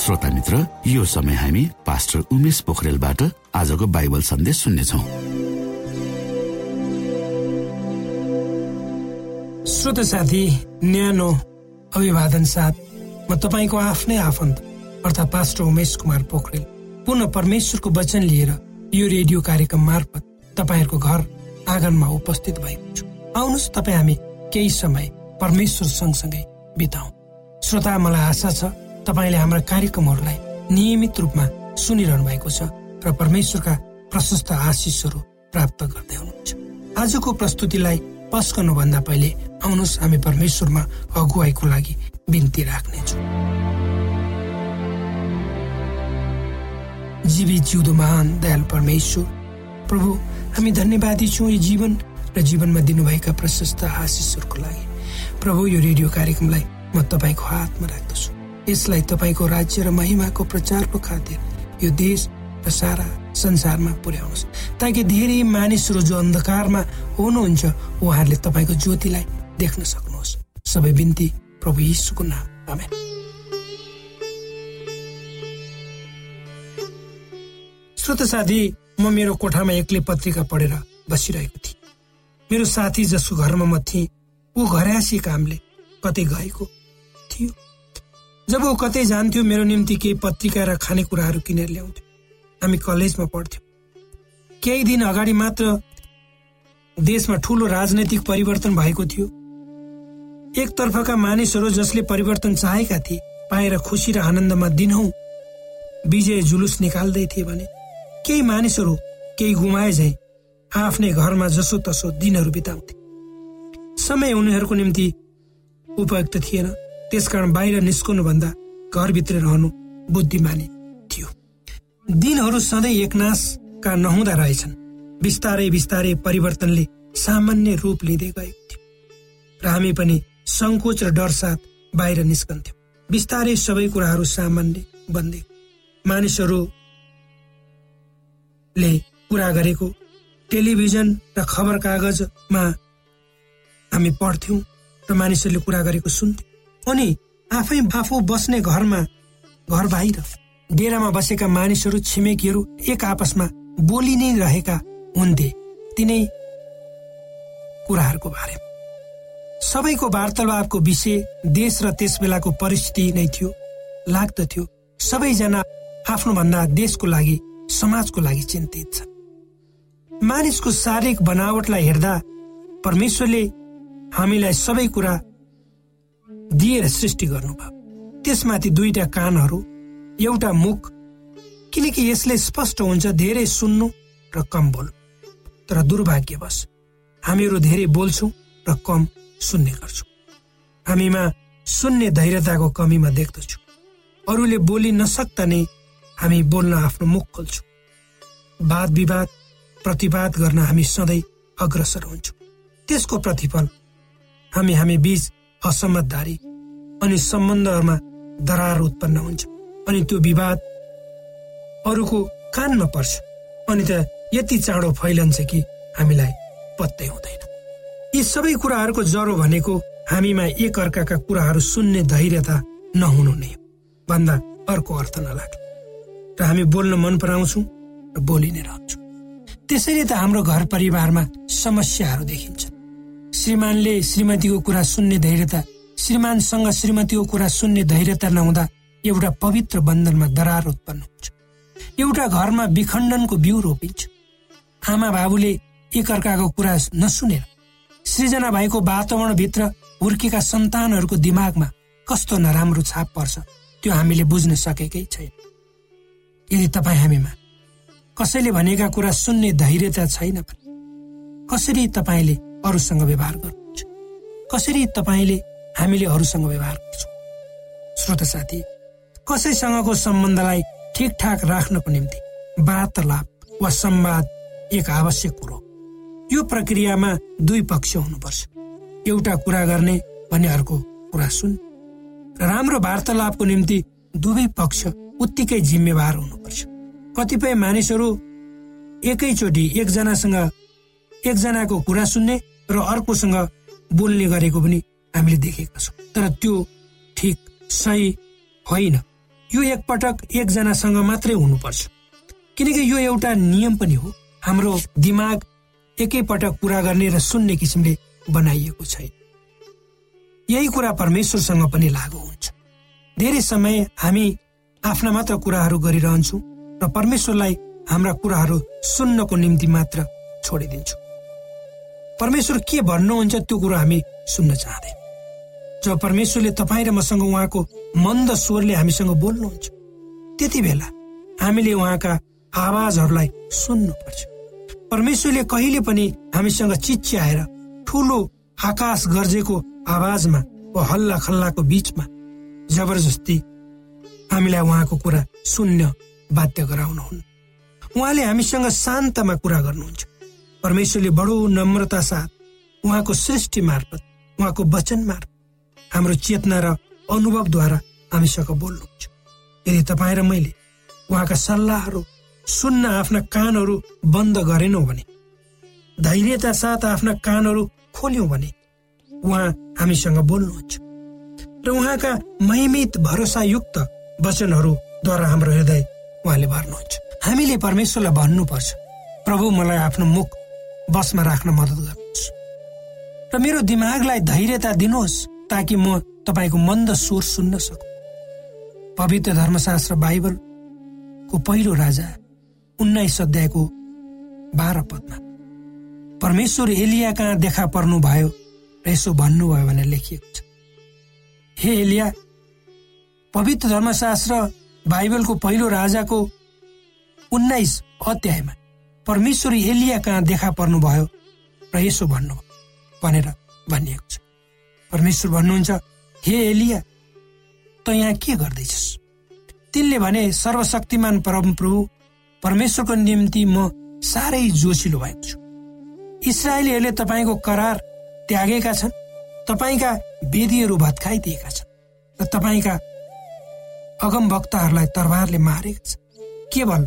श्रोता मित्र यो समय हामी पास्टर उमेश पोखरेलबाट आजको बाइबल सन्देश सुन्नेछौ। श्रोत साथी न्यानो अभिवादन साथ म तपाईँको आफ्नै आफन्त अर्थात् पास्टर उमेश कुमार पोखरेल। पुनः परमेश्वरको वचन लिएर यो रेडियो कार्यक्रम मार्फत तपाईँहरूको घर आँगनमा उपस्थित भएको छु। आउनुहोस् तपाईँ हामी केही समय परमेश्वर सँगसँगै बिताउ। श्रोता मलाई आशा छ तपाईँले हाम्रा कार्यक्रमहरूलाई नियमित रूपमा सुनिरहनु भएको छ र परमेश्वरका प्रशस्त आशिषहरू प्राप्त गर्दै हुनुहुन्छ। आजको प्रस्तुतिलाई पस्कनुभन्दा पहिले आउनुहोस् हामी परमेश्वरमा अगुवाईको लागि बिन्ती राख्नेछौँ। जीवी जिउँदो महान दयाल परमेश्वर प्रभु हामी धन्यवादी छौँ यो जीवन र जीवनमा दिनुभएका प्रशस्त आशिषहरूको लागि। प्रभु यो रेडियो कार्यक्रमलाई म तपाईँको हातमा राख्दछु। यसलाई तपाईँको राज्य र महिमाको प्रचारको खातिर यो देश र सारा संसारमा पुर्याउनुहोस्। ताकि धेरै मानिसहरू जो अन्धकारमा हुनुहुन्छ उहाँहरूले तपाईँको ज्योतिलाई देख्न सक्नुहोस्। सबै बिन्ती प्रभु यीशुको नाम। श्रोत साथी म मेरो कोठामा एक्लै पत्रिका पढेर बसिरहेको थिएँ। मेरो साथी जसको घरमा म थिएँ ऊ घरासी कामले कतै गएको थियो। जब ऊ कतै जान्थ्यो मेरो निम्ति केही पत्रिका र खानेकुराहरू किनेर ल्याउँथ्यो। हामी कलेजमा पढ्थ्यौँ। केही दिन अगाडि मात्र देशमा ठुलो राजनैतिक परिवर्तन भएको थियो। एकतर्फका मानिसहरू जसले परिवर्तन चाहेका थिए पाएर खुसी र आनन्दमा दिनहौ विजय जुलुस निकाल्दै थिए भने केही मानिसहरू केही गुमाए झै आफ्नै घरमा जसो तसो दिनहरू बिताउँथे। समय उनीहरूको निम्ति उपयुक्त थिएन। त्यसकारण बाहिर निस्कनुभन्दा घरभित्र रहनु बुद्धिमानी थियो। दिनहरू सधैँ एकनाशका नहुँदा रहेछन्। बिस्तारै बिस्तारै परिवर्तनले सामान्य रूप लिँदै गएको थियो। र हामी पनि सङ्कोच र डर साथ बाहिर निस्कन्थ्यौँ। बिस्तारै सबै कुराहरू सामान्य बन्दै मानिसहरूले कुरा गरेको टेलिभिजन र खबर कागजमा हामी पढ्थ्यौँ र मानिसहरूले कुरा गरेको सुन्थ्यौँ। अनि आफै आफू बस्ने घरमा घर बाहिर डेरामा बसेका मानिसहरू छिमेकीहरू एक आपसमा बोली नै रहेका हुन्थे। तिनै कुराहरूको बारे। सबैको वार्तालापको विषय देश र त्यस बेलाको परिस्थिति नै थियो लाग्दथ्यो सबैजना आफ्नो भन्दा देशको लागि समाजको लागि चिन्तित छ मानिसको शारीरिक बनावटलाई हेर्दा परमेश्वरले हामीलाई सबै कुरा दिएर सृष्टि गर्नुभयो। त्यसमाथि दुईटा कानहरू एउटा मुख किनकि यसले स्पष्ट हुन्छ धेरै सुन्नु र कम बोल्नु। तर दुर्भाग्यवश हामीहरू धेरै बोल्छौँ र कम सुन्ने गर्छौँ। हामीमा सुन्ने धैर्यताको कमीमा देख्दछु। अरूले बोली नसक्दा नै हामी बोल्न आफ्नो मुख खोल्छौँ। वाद विवाद प्रतिवाद गर्न हामी सधैँ अग्रसर हुन्छौँ। त्यसको प्रतिफल हामी हामी बीच असमझदारी अनि सम्बन्धहरूमा दरार उत्पन्न हुन्छ अनि त्यो विवाद अरूको कानमा पर्छ अनि त यति चाँडो फैलन्छ कि हामीलाई पत्तै हुँदैन। यी सबै कुराहरूको जरो भनेको हामीमा एक अर्काका कुराहरू सुन्ने धैर्यता नहुनु नै भन्दा अर्को अर्थ नलाग्छ र हामी बोल्न मन पराउँछौँ र बोलि नै रहन्छौँ। त्यसैले त हाम्रो घर परिवारमा समस्याहरू देखिन्छ श्रीमानले श्रीमतीको कुरा सुन्ने धैर्यता श्रीमानसँग श्रीमतीको कुरा सुन्ने धैर्यता नहुँदा एउटा पवित्र बन्धनमा दरार उत्पन्न हुन्छ। एउटा घरमा विखण्डनको बिउ रोपिन्छ। आमा बाबुले एकअर्काको कुरा नसुनेर सृजना भएको वातावरणभित्र हुर्केका सन्तानहरूको दिमागमा कस्तो नराम्रो छाप पर्छ त्यो हामीले बुझ्न सकेकै छैन। यदि तपाईँ हामीमा कसैले भनेका कुरा सुन्ने धैर्यता छैन कसरी तपाईँले अरूसँग व्यवहार गर्नुहुन्छ। कसरी तपाईँले हामीले अरूसँग व्यवहार गर्छौँ? श्रोत साथी कसैसँगको सम्बन्धलाई ठिकठाक राख्नको निम्ति वार्तालाप वा संवाद एक आवश्यक कुरो यो प्रक्रियामा दुई पक्ष हुनुपर्छ। एउटा कुरा गर्ने भने अर्को कुरा सुन राम्रो वार्तालापको निम्ति दुवै पक्ष उत्तिकै जिम्मेवार हुनुपर्छ। कतिपय मानिसहरू एकैचोटि एकजनासँग एकजनाको कुरा सुन्ने र अर्कोसँग बोल्ने गरेको पनि हामीले देखेका छौँ। तर त्यो ठिक सही होइन। यो एकपटक एकजनासँग मात्रै हुनुपर्छ। किनकि यो एउटा नियम पनि हो। हाम्रो दिमाग एकैपटक कुरा गर्ने र सुन्ने किसिमले बनाइएको छैन। यही कुरा परमेश्वरसँग पनि लागु हुन्छ। धेरै समय हामी आफ्ना मात्र कुराहरू गरिरहन्छौँ र परमेश्वरलाई हाम्रा कुराहरू सुन्नको निम्ति मात्र छोडिदिन्छौँ। परमेश्वर के भन्नुहुन्छ त्यो कुरो हामी सुन्न चाहँदैन। जब परमेश्वरले तपाईँ र मसँग उहाँको मन्द स्वरले हामीसँग बोल्नुहुन्छ त्यति बेला हामीले उहाँका आवाजहरूलाई सुन्नुपर्छ। परमेश्वरले कहिले पनि हामीसँग चिच्याएर ठुलो आकाश गर्जेको आवाजमा वा हल्ला खल्लाको बीचमा जबरजस्ती हामीलाई उहाँको कुरा सुन्न बाध्य गराउनुहुन्न। उहाँले हामीसँग शान्तमा कुरा गर्नुहुन्छ। परमेश्वरले बडो नम्रता साथ उहाँको सृष्टि मार्फत उहाँको वचन मार्फत हाम्रो चेतना र अनुभवद्वारा हामीसँग बोल्नुहुन्छ। यदि तपाईँ र मैले उहाँका सल्लाहहरू सुन्न आफ्ना कानहरू बन्द गरेनौँ भने धैर्यता साथ आफ्ना कानहरू खोल्यौँ भने उहाँ हामीसँग बोल्नुहुन्छ। र उहाँका महिमित भरोसायुक्त वचनहरूद्वारा हाम्रो हृदय उहाँले भर्नुहुन्छ। हामीले परमेश्वरलाई भन्नुपर्छ प्रभु मलाई आफ्नो मुख बसमा राख्न मद्दत गर्नुहोस्। र मेरो दिमागलाई धैर्यता दिनुहोस् ताकि म तपाईँको मन्द स्वर सुन्न सकु। पवित्र धर्मशास्त्र बाइबलको पहिलो राजा उन्नाइस अध्यायको बाह्र पदमा परमेश्वर एलिया कहाँ देखा पर्नु भयो र यसो भन्नुभयो भनेर लेखिएको छ। हे एलिया पवित्र धर्मशास्त्र बाइबलको पहिलो राजाको उन्नाइस अध्यायमा परमेश्वर एलिया कहाँ देखा पर्नुभयो? र यसो भन्नुभयो भनेर भनिएको छ। परमेश्वर भन्नुहुन्छ हे एलिया त यहाँ के गर्दैछस्? तिनले भने सर्वशक्तिमान परमप्रभु परमेश्वरको निम्ति म साह्रै जोसिलो भएको छु। इसरायलीहरूले तपाईँको करार त्यागेका छन् तपाईँका वेदीहरू भत्काइदिएका छन् र तपाईँका अगम भक्तहरूलाई तरबारले मारेका छन्। केवल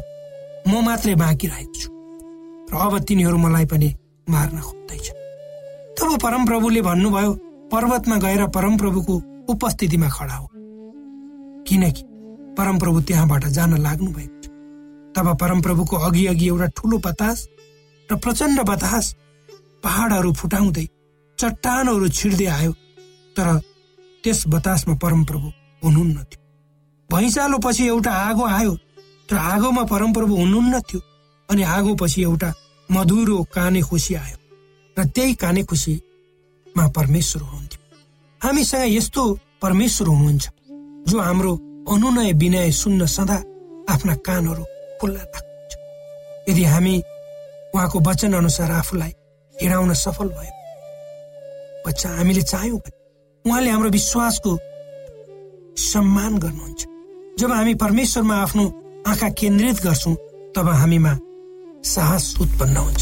म मात्रै बाँकी रहेको छु। र अब तिनीहरू मलाई पनि मार्न खोज्दैछ। तब परमप्रभुले भन्नुभयो पर्वतमा गएर परमप्रभुको उपस्थितिमा खडा हो। किनकि परमप्रभु त्यहाँबाट जान लाग्नु भएको छ। तब परमप्रभुको अघि अघि एउटा ठुलो बतास र प्रचण्ड बतास पहाडहरू फुटाउँदै चट्टानहरू छिर्दै आयो तर त्यस बतासमा परमप्रभु हुनुहुन्न थियो। भैँचालो पछि एउटा आगो आयो तर आगोमा परमप्रभु हुनुहुन्न थियो अनि आगो पछि एउटा मधुरो काने खुसी आयो र त्यही काने खुसीमा परमेश्वर हुनुहुन्थ्यो हामीसँग यस्तो परमेश्वर हुनुहुन्छ जो हाम्रो अनुनय विनय सुन्न सदा आफ्ना कानहरू खुल्ला राख्नुहुन्छ यदि हामी उहाँको वचन अनुसार आफूलाई हिँडाउन सफल भयो बच्चा हामीले चाह्यौँ भने उहाँले हाम्रो विश्वासको सम्मान गर्नुहुन्छ जब हामी परमेश्वरमा आफ्नो आँखा केन्द्रित गर्छौँ तब हामीमा साहस उत्पन्न हुन्छ।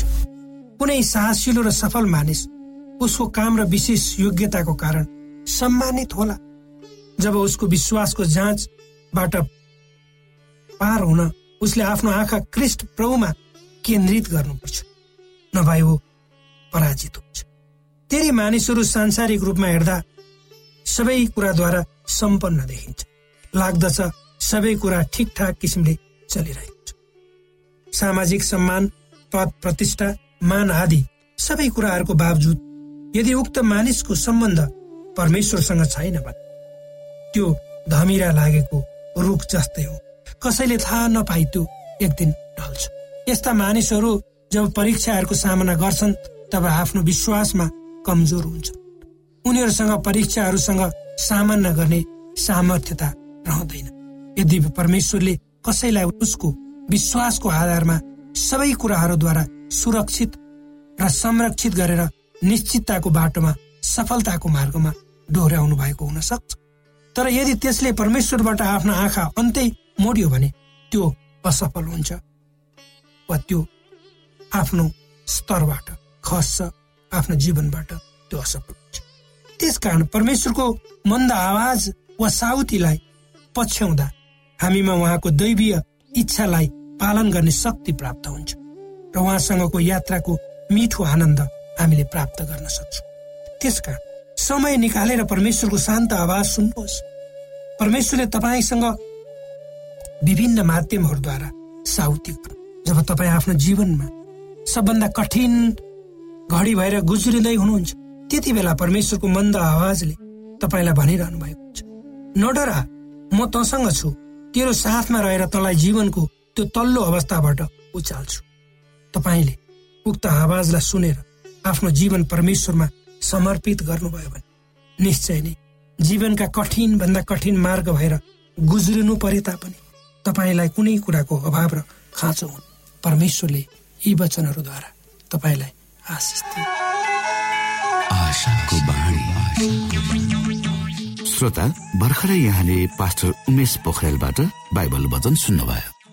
कुनै साहसिलो र सफल मानिस उसको काम र विशेष योग्यताको कारण सम्मानित होला। जब उसको विश्वासको जाँचबाट पार हुन उसले आफ्नो आँखा कृष्ण प्रभुमा केन्द्रित गर्नुपर्छ नभए ऊ पराजित हुन्छ। धेरै मानिसहरू सांसारिक रूपमा हेर्दा सबै कुराद्वारा सम्पन्न देखिन्छ। लाग्दछ सबै कुरा ठिकठाक किसिमले चलिरहेको सामाजिक सम्मान पद प्रतिष्ठा मान आदि सबै कुराहरूको बावजुद यदि उक्त मानिसको सम्बन्ध परमेश्वरसँग छैन भने त्यो धमिरा लागेको रुख जस्तै हो। कसैले थाहा नपाइ त्यो एक दिन ढल्छ। यस्ता मानिसहरू जब परीक्षाहरूको सामना गर्छन् तब आफ्नो विश्वासमा कमजोर हुन्छ। उनीहरूसँग परीक्षाहरूसँग सामना गर्ने सामर्थ्यता रहँदैन। यदि परमेश्वरले कसैलाई उसको विश्वासको आधारमा सबै कुराहरूद्वारा सुरक्षित र संरक्षित गरेर निश्चितताको बाटोमा सफलताको मार्गमा डोर्याउनु भएको हुन सक्छ। तर यदि त्यसले परमेश्वरबाट आफ्नो आँखा अन्तै मोड्यो भने त्यो असफल हुन्छ वा त्यो आफ्नो स्तरबाट खस्छ आफ्नो जीवनबाट त्यो असफल हुन्छ। त्यसकारण परमेश्वरको मन्द आवाज वा साउतीलाई पछ्याउँदा हामीमा उहाँको दैवीय इच्छालाई पालन गर्ने शक्ति प्राप्त हुन्छ र उहाँसँगको यात्राको मिठो आनन्द हामीले प्राप्त गर्न सक्छौँ। त्यसकारण समय निकालेर परमेश्वरको शान्त आवाज सुन्नुहोस्। परमेश्वरले तपाईँसँग विभिन्न माध्यमहरूद्वारा साउती जब तपाईँ आफ्नो जीवनमा सबभन्दा कठिन घडी भएर गुज्रिँदै हुनुहुन्छ त्यति बेला परमेश्वरको मन्द आवाजले तपाईँलाई भनिरहनु भएको हुन्छ नडरा म तसँग छु। तेरो साथमा रहेर तँलाई जीवनको त्यो तल्लो अवस्थाबाट उचाल्छु तपाईँले उक्त आवाजलाई सुनेर आफ्नो जीवन परमेश्वरमा समर्पित गर्नुभयो भने निश्चय नै जीवनका कठिन भन्दा कठिन मार्ग भएर गुज्रिनु परे तापनि तपाईँलाई कुनै कुराको अभाव र खाँचो हुन्। परमेश्वरले यी वचनहरूद्वारा तपाईँलाई आशिष श्रोता भर्खरै यहाँले पास्टर उमेश पोखरेलबाट बाइबल वचन सुन्नुभयो।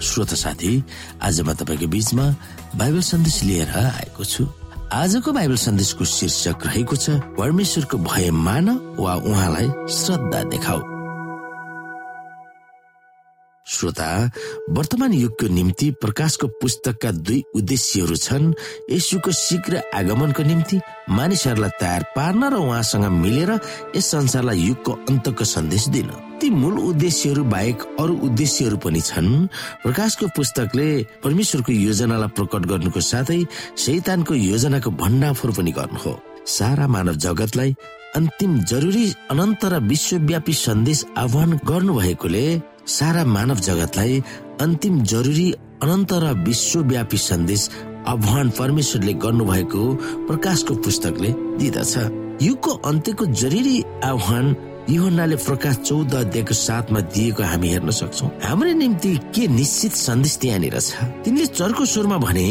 श्रोता साथी आज म तपाईँको बिचमा बाइबल सन्देश लिएर आएको छु। आजको बाइबल सन्देशको शीर्षक रहेको छ परमेश्वरको भय मान वा उहाँलाई श्रद्धा देखाऊ। श्रोता वर्तमान युगको निम्ति प्रकाशको पुस्तकका दुई उद्देश्यहरू छन् यसुको शीघ्र आगमनको निम्ति मानिसहरूलाई तयार पार्न र उहाँसँग मिलेर यस संसारलाई युगको अन्तको सन्देश दिन। ती मूल उद्देश्यहरू बाहेक अरू उद्देश्यहरू पनि छन्। प्रकाशको पुस्तकले परमेश्वरको योजनालाई प्रकट गर्नुको साथै शैतानको योजनाको भण्डाफोर पनि गर्नु हो सारा मानव जगतलाई अन्तिम जरुरी अनन्त र विश्वव्यापी सन्देश आह्वान गर्नु भएकोले सारा मानव जगतलाई अन्तिम जरुरी अनन्त र विश्वव्यापी सन्देश आह्वान परमेश्वरले गर्नुभएको प्रकाशको पुस्तकले दिँदछ। युगको अन्त्यको जरुरी आह्वान युहन्नाले प्रकाश चौध अध्यायको साथमा दिएको हामी हेर्न सक्छौ। हाम्रो निम्ति के निश्चित सन्देश त्यहाँनिर छ? तिनले चर्को स्वरमा भने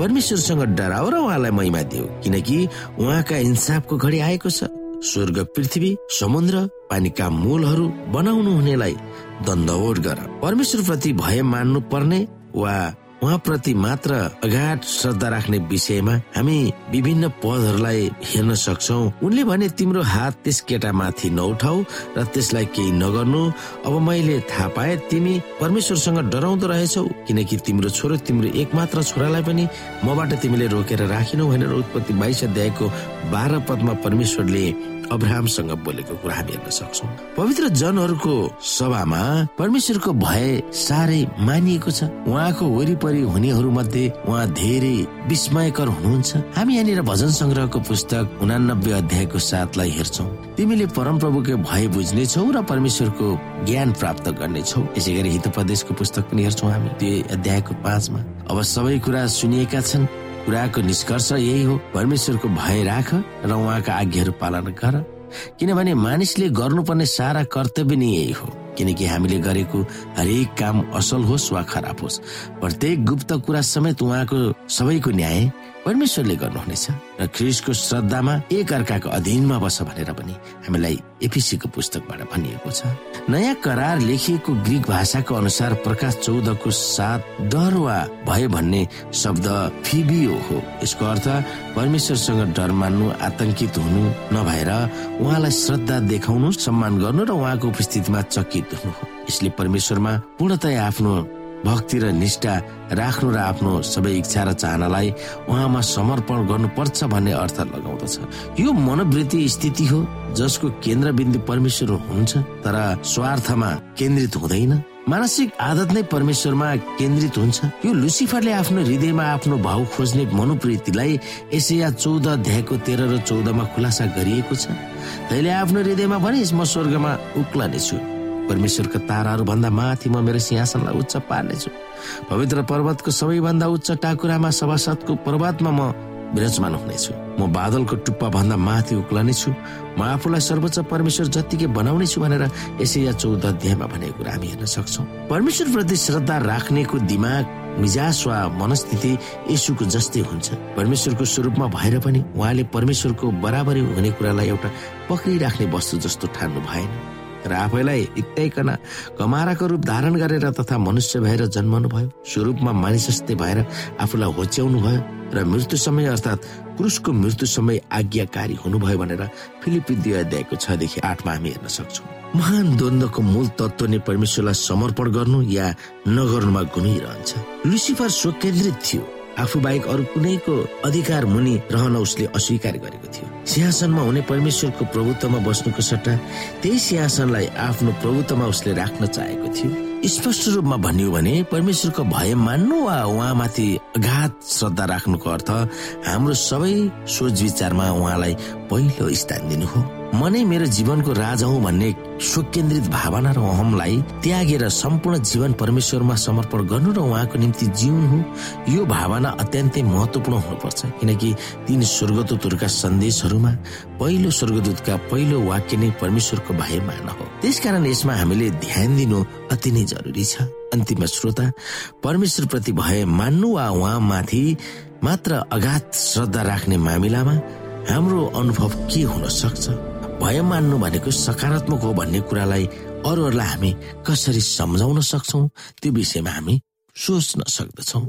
परमेश्वरसँग डराओ र उहाँलाई महिमा दियो किनकि उहाँका इन्साफको घडी आएको छ। स्वर्ग पृथ्वी समुद्र पानीका मूलहरू बनाउनु हुनेलाई दण्डवोट गर। परमेश्वर प्रति भय मान्नु पर्ने वा उहाँप्रति मात्र अगाध श्रद्धा राख्ने विषयमा हामी विभिन्न पदहरूलाई हेर्न सक्छौ। उनले भने तिम्रो हात त्यस केटामाथि नउठाउ र त्यसलाई केही नगर्नु। अब मैले थाहा पाए तिमी परमेश्वरसँग डराउँदो रहेछौ किनकि तिम्रो छोरो तिम्रो एकमात्र छोरालाई पनि मबाट तिमीले रोकेर राखिनौ भनेर उत्पत्ति बाइस अध्यायको बाह्र पदमा परमेश्वरले अब्राहमसँग बोलेको कुरा हामी हेर्न सक्छौ। पवित्र जनहरूको सभामा परमेश्वरको भय साह्रै मानिएको छ। उहाँको वरिपरि हुनेहरू मध्ये उहाँ धेरै विस्मयकर हुनुहुन्छ। हामी यहाँनिर भजन संग्रहको पुस्तक उनानब्बे अध्यायको साथलाई हेर्छौ। तिमीले परमप्रभुको भय बुझ्नेछौ र परमेश्वरको ज्ञान प्राप्त गर्नेछौ। यसै गरी हितोपदेशको पुस्तक पनि हेर्छौ हामी। त्यो अध्यायको पाँचमा। अब सबै कुरा सुनिएका छन्। कुराको निष्कर्ष यही हो। परमेश्वरको भय राख र उहाँका आज्ञाहरू पालन गर। किनभने मानिसले गर्नुपर्ने सारा कर्तव्य नै यही हो। किनकि हामीले गरेको हरेक काम असल होस् वा खराब होस्। प्रत्येक गुप्त कुरा समेत उहाँको सबैको न्याय परमेश्वरले गर्नुहुनेछ र ख्रिसको श्रद्धामा एक अर्काको अधीनमा बस भनेर पनि हामीलाई एपिसीको पुस्तकबाट भनिएको छ। नयाँ करार लेखिएको ग्रिक भाषाको अनुसार प्रकाश चौधको साथ डर वा भय भन्ने शब्द फिबियो हो। यसको अर्थ परमेश्वरसँग डर मान्नु आतंकित हुनु नभएर उहाँलाई श्रद्धा देखाउनु सम्मान गर्नु र उहाँको उपस्थितिमा चकित हुनु हो। यसले परमेश्वरमा पूर्णतया आफ्नो भक्ति र निष्ठा राख्नु र आफ्नो सबै इच्छा र चाहनालाई उहाँमा समर्पण गर्नुपर्छ भन्ने अर्थ लगाउँदछ। यो मनोवृत्ति स्थिति हो जसको केन्द्रबिन्दु परमेश्वर हुन्छ तर स्वार्थमा केन्द्रित हुँदैन। मानसिक आदत नै परमेश्वरमा केन्द्रित हुन्छ। यो लुसिफरले आफ्नो हृदयमा आफ्नो भाउ खोज्ने मनोवृत्तिलाई एसिया चौध अध्यायको तेह्र र चौधमा खुलासा गरिएको छ। तैले आफ्नो हृदयमा भनिस् म स्वर्गमा उक्लनेछु। परमेश्वरका ताराहरू भन्दा माथि म मेरो सिंहासनलाई उच्च पार्नेछु। पवित्र पर्वतको सबैभन्दा उच्च टाकुरामा सभासदको पर्वतमा म विराजमान हुनेछु। म बादलको टुप्पा भन्दा माथि उक्लनेछु। म आफूलाई सर्वोच्च परमेश्वर जत्तिकै बनाउने छु भनेर यसै या चौध अध्यायमा भनेको कुरा हामी हेर्न सक्छौ। परमेश्वर प्रति श्रद्धा राख्नेको दिमाग मिजास वा मनस्थिति यसुको जस्तै हुन्छ। परमेश्वरको स्वरूपमा भएर पनि उहाँले परमेश्वरको बराबरी हुने कुरालाई एउटा पक्रिराख्ने वस्तु जस्तो ठान्नु भएन। र आफैलाई इत्याइकन कमाराको रूप धारण गरेर तथा मनुष्य भएर जन्मनु भयो। स्वरूपमा मानिस जस्तै भएर आफूलाई होच्याउनु भयो र मृत्यु समय अर्थात् क्रुसको मृत्यु समय आज्ञाकारी हुनुभयो भनेर फिलिपी दुई अध्यायको छदेखि आठमा हामी हेर्न सक्छौँ। महान द्वन्द्वको मूल तत्व नै परमेश्वरलाई समर्पण गर्नु या नगर्नुमा घुमिरहन्छ लुसिफर स्वकेन्द्रित थियो। आफू बाहेक अरू कुनैको अधिकार मुनि रहन उसले अस्वीकार गरेको थियो। सिंहासनमा हुने परमेश्वरको प्रभुत्वमा बस्नुको सट्टा त्यही सिंहासनलाई आफ्नो प्रभुत्वमा उसले राख्न चाहेको थियो। स्पष्ट रूपमा भनियो भने परमेश्वरको भय मान्नु वा उहाँमाथि अघात श्रद्धा राख्नुको अर्थ हाम्रो सबै सोच विचारमा उहाँलाई पहिलो स्थान दिनु हो। म नै मेरो जीवनको राजा हुँ भन्ने स्वकेन्द्रित भावना र अहमलाई त्यागेर सम्पूर्ण जीवन परमेश्वरमा समर्पण गर्नु र उहाँको निम्ति जीवन हो यो भावना अत्यन्तै महत्वपूर्ण हुनुपर्छ। किनकि तीन स्वर्गदूतहरूका सन्देशहरूमा पहिलो स्वर्गदूतका पहिलो वाक्य नै परमेश्वरको भय मान हो। त्यसकारण यसमा हामीले ध्यान दिनु अति नै जरुरी छ। अन्तिम श्रोता परमेश्वर प्रति भय मान्नु वा उहाँमाथि मात्र अगाध श्रद्धा राख्ने मामिलामा हाम्रो अनुभव के हुन सक्छ? भय मान्नु भनेको सकारात्मक हो भन्ने कुरालाई अरूहरूलाई हामी कसरी सम्झाउन सक्छौ त्यो विषयमा हामी सोच्न सक्दछौ।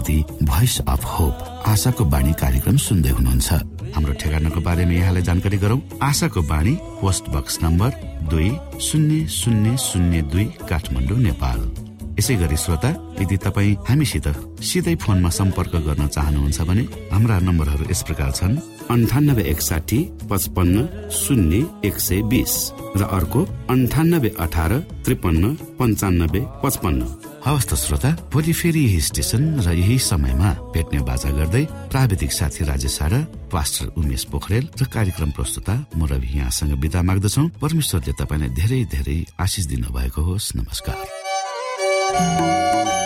Voice of hope. आशाको बाणी कार्यक्रम सुन्दै हुनुहुन्छ। हाम्रो ठेगानाको बारेमा यहाँलाई जानकारी गरौँ। आशाको बाणी पोस्ट बक्स नम्बर दुई शून्य शून्य शून्य दुई काठमाडौँ नेपाल। यसै गरी श्रोता यदि तपाईँ हामीसित सिधै फोनमा सम्पर्क गर्न चाहनुहुन्छ भने हाम्रा नम्बरहरू यस प्रकार छन्। अन्ठानब्बे एकसाठी पचपन्न शून्य एक सय बिस र अर्को अन्ठानब्बे अठार त्रिपन्न पन्चानब्बे पचपन्न। हवस् त श्रोता भोलि फेरि यही स्टेशन र यही समयमा भेट्ने बाजा गर्दै प्राविधिक साथी राजेश पास्टर उमेश पोखरेल र कार्यक्रम प्रस्तुता म रवि यहाँसँग विदा माग्दछौ। परमेश्वरले तपाईँलाई धेरै धेरै आशिष दिनु भएको होस्। नमस्कार। Música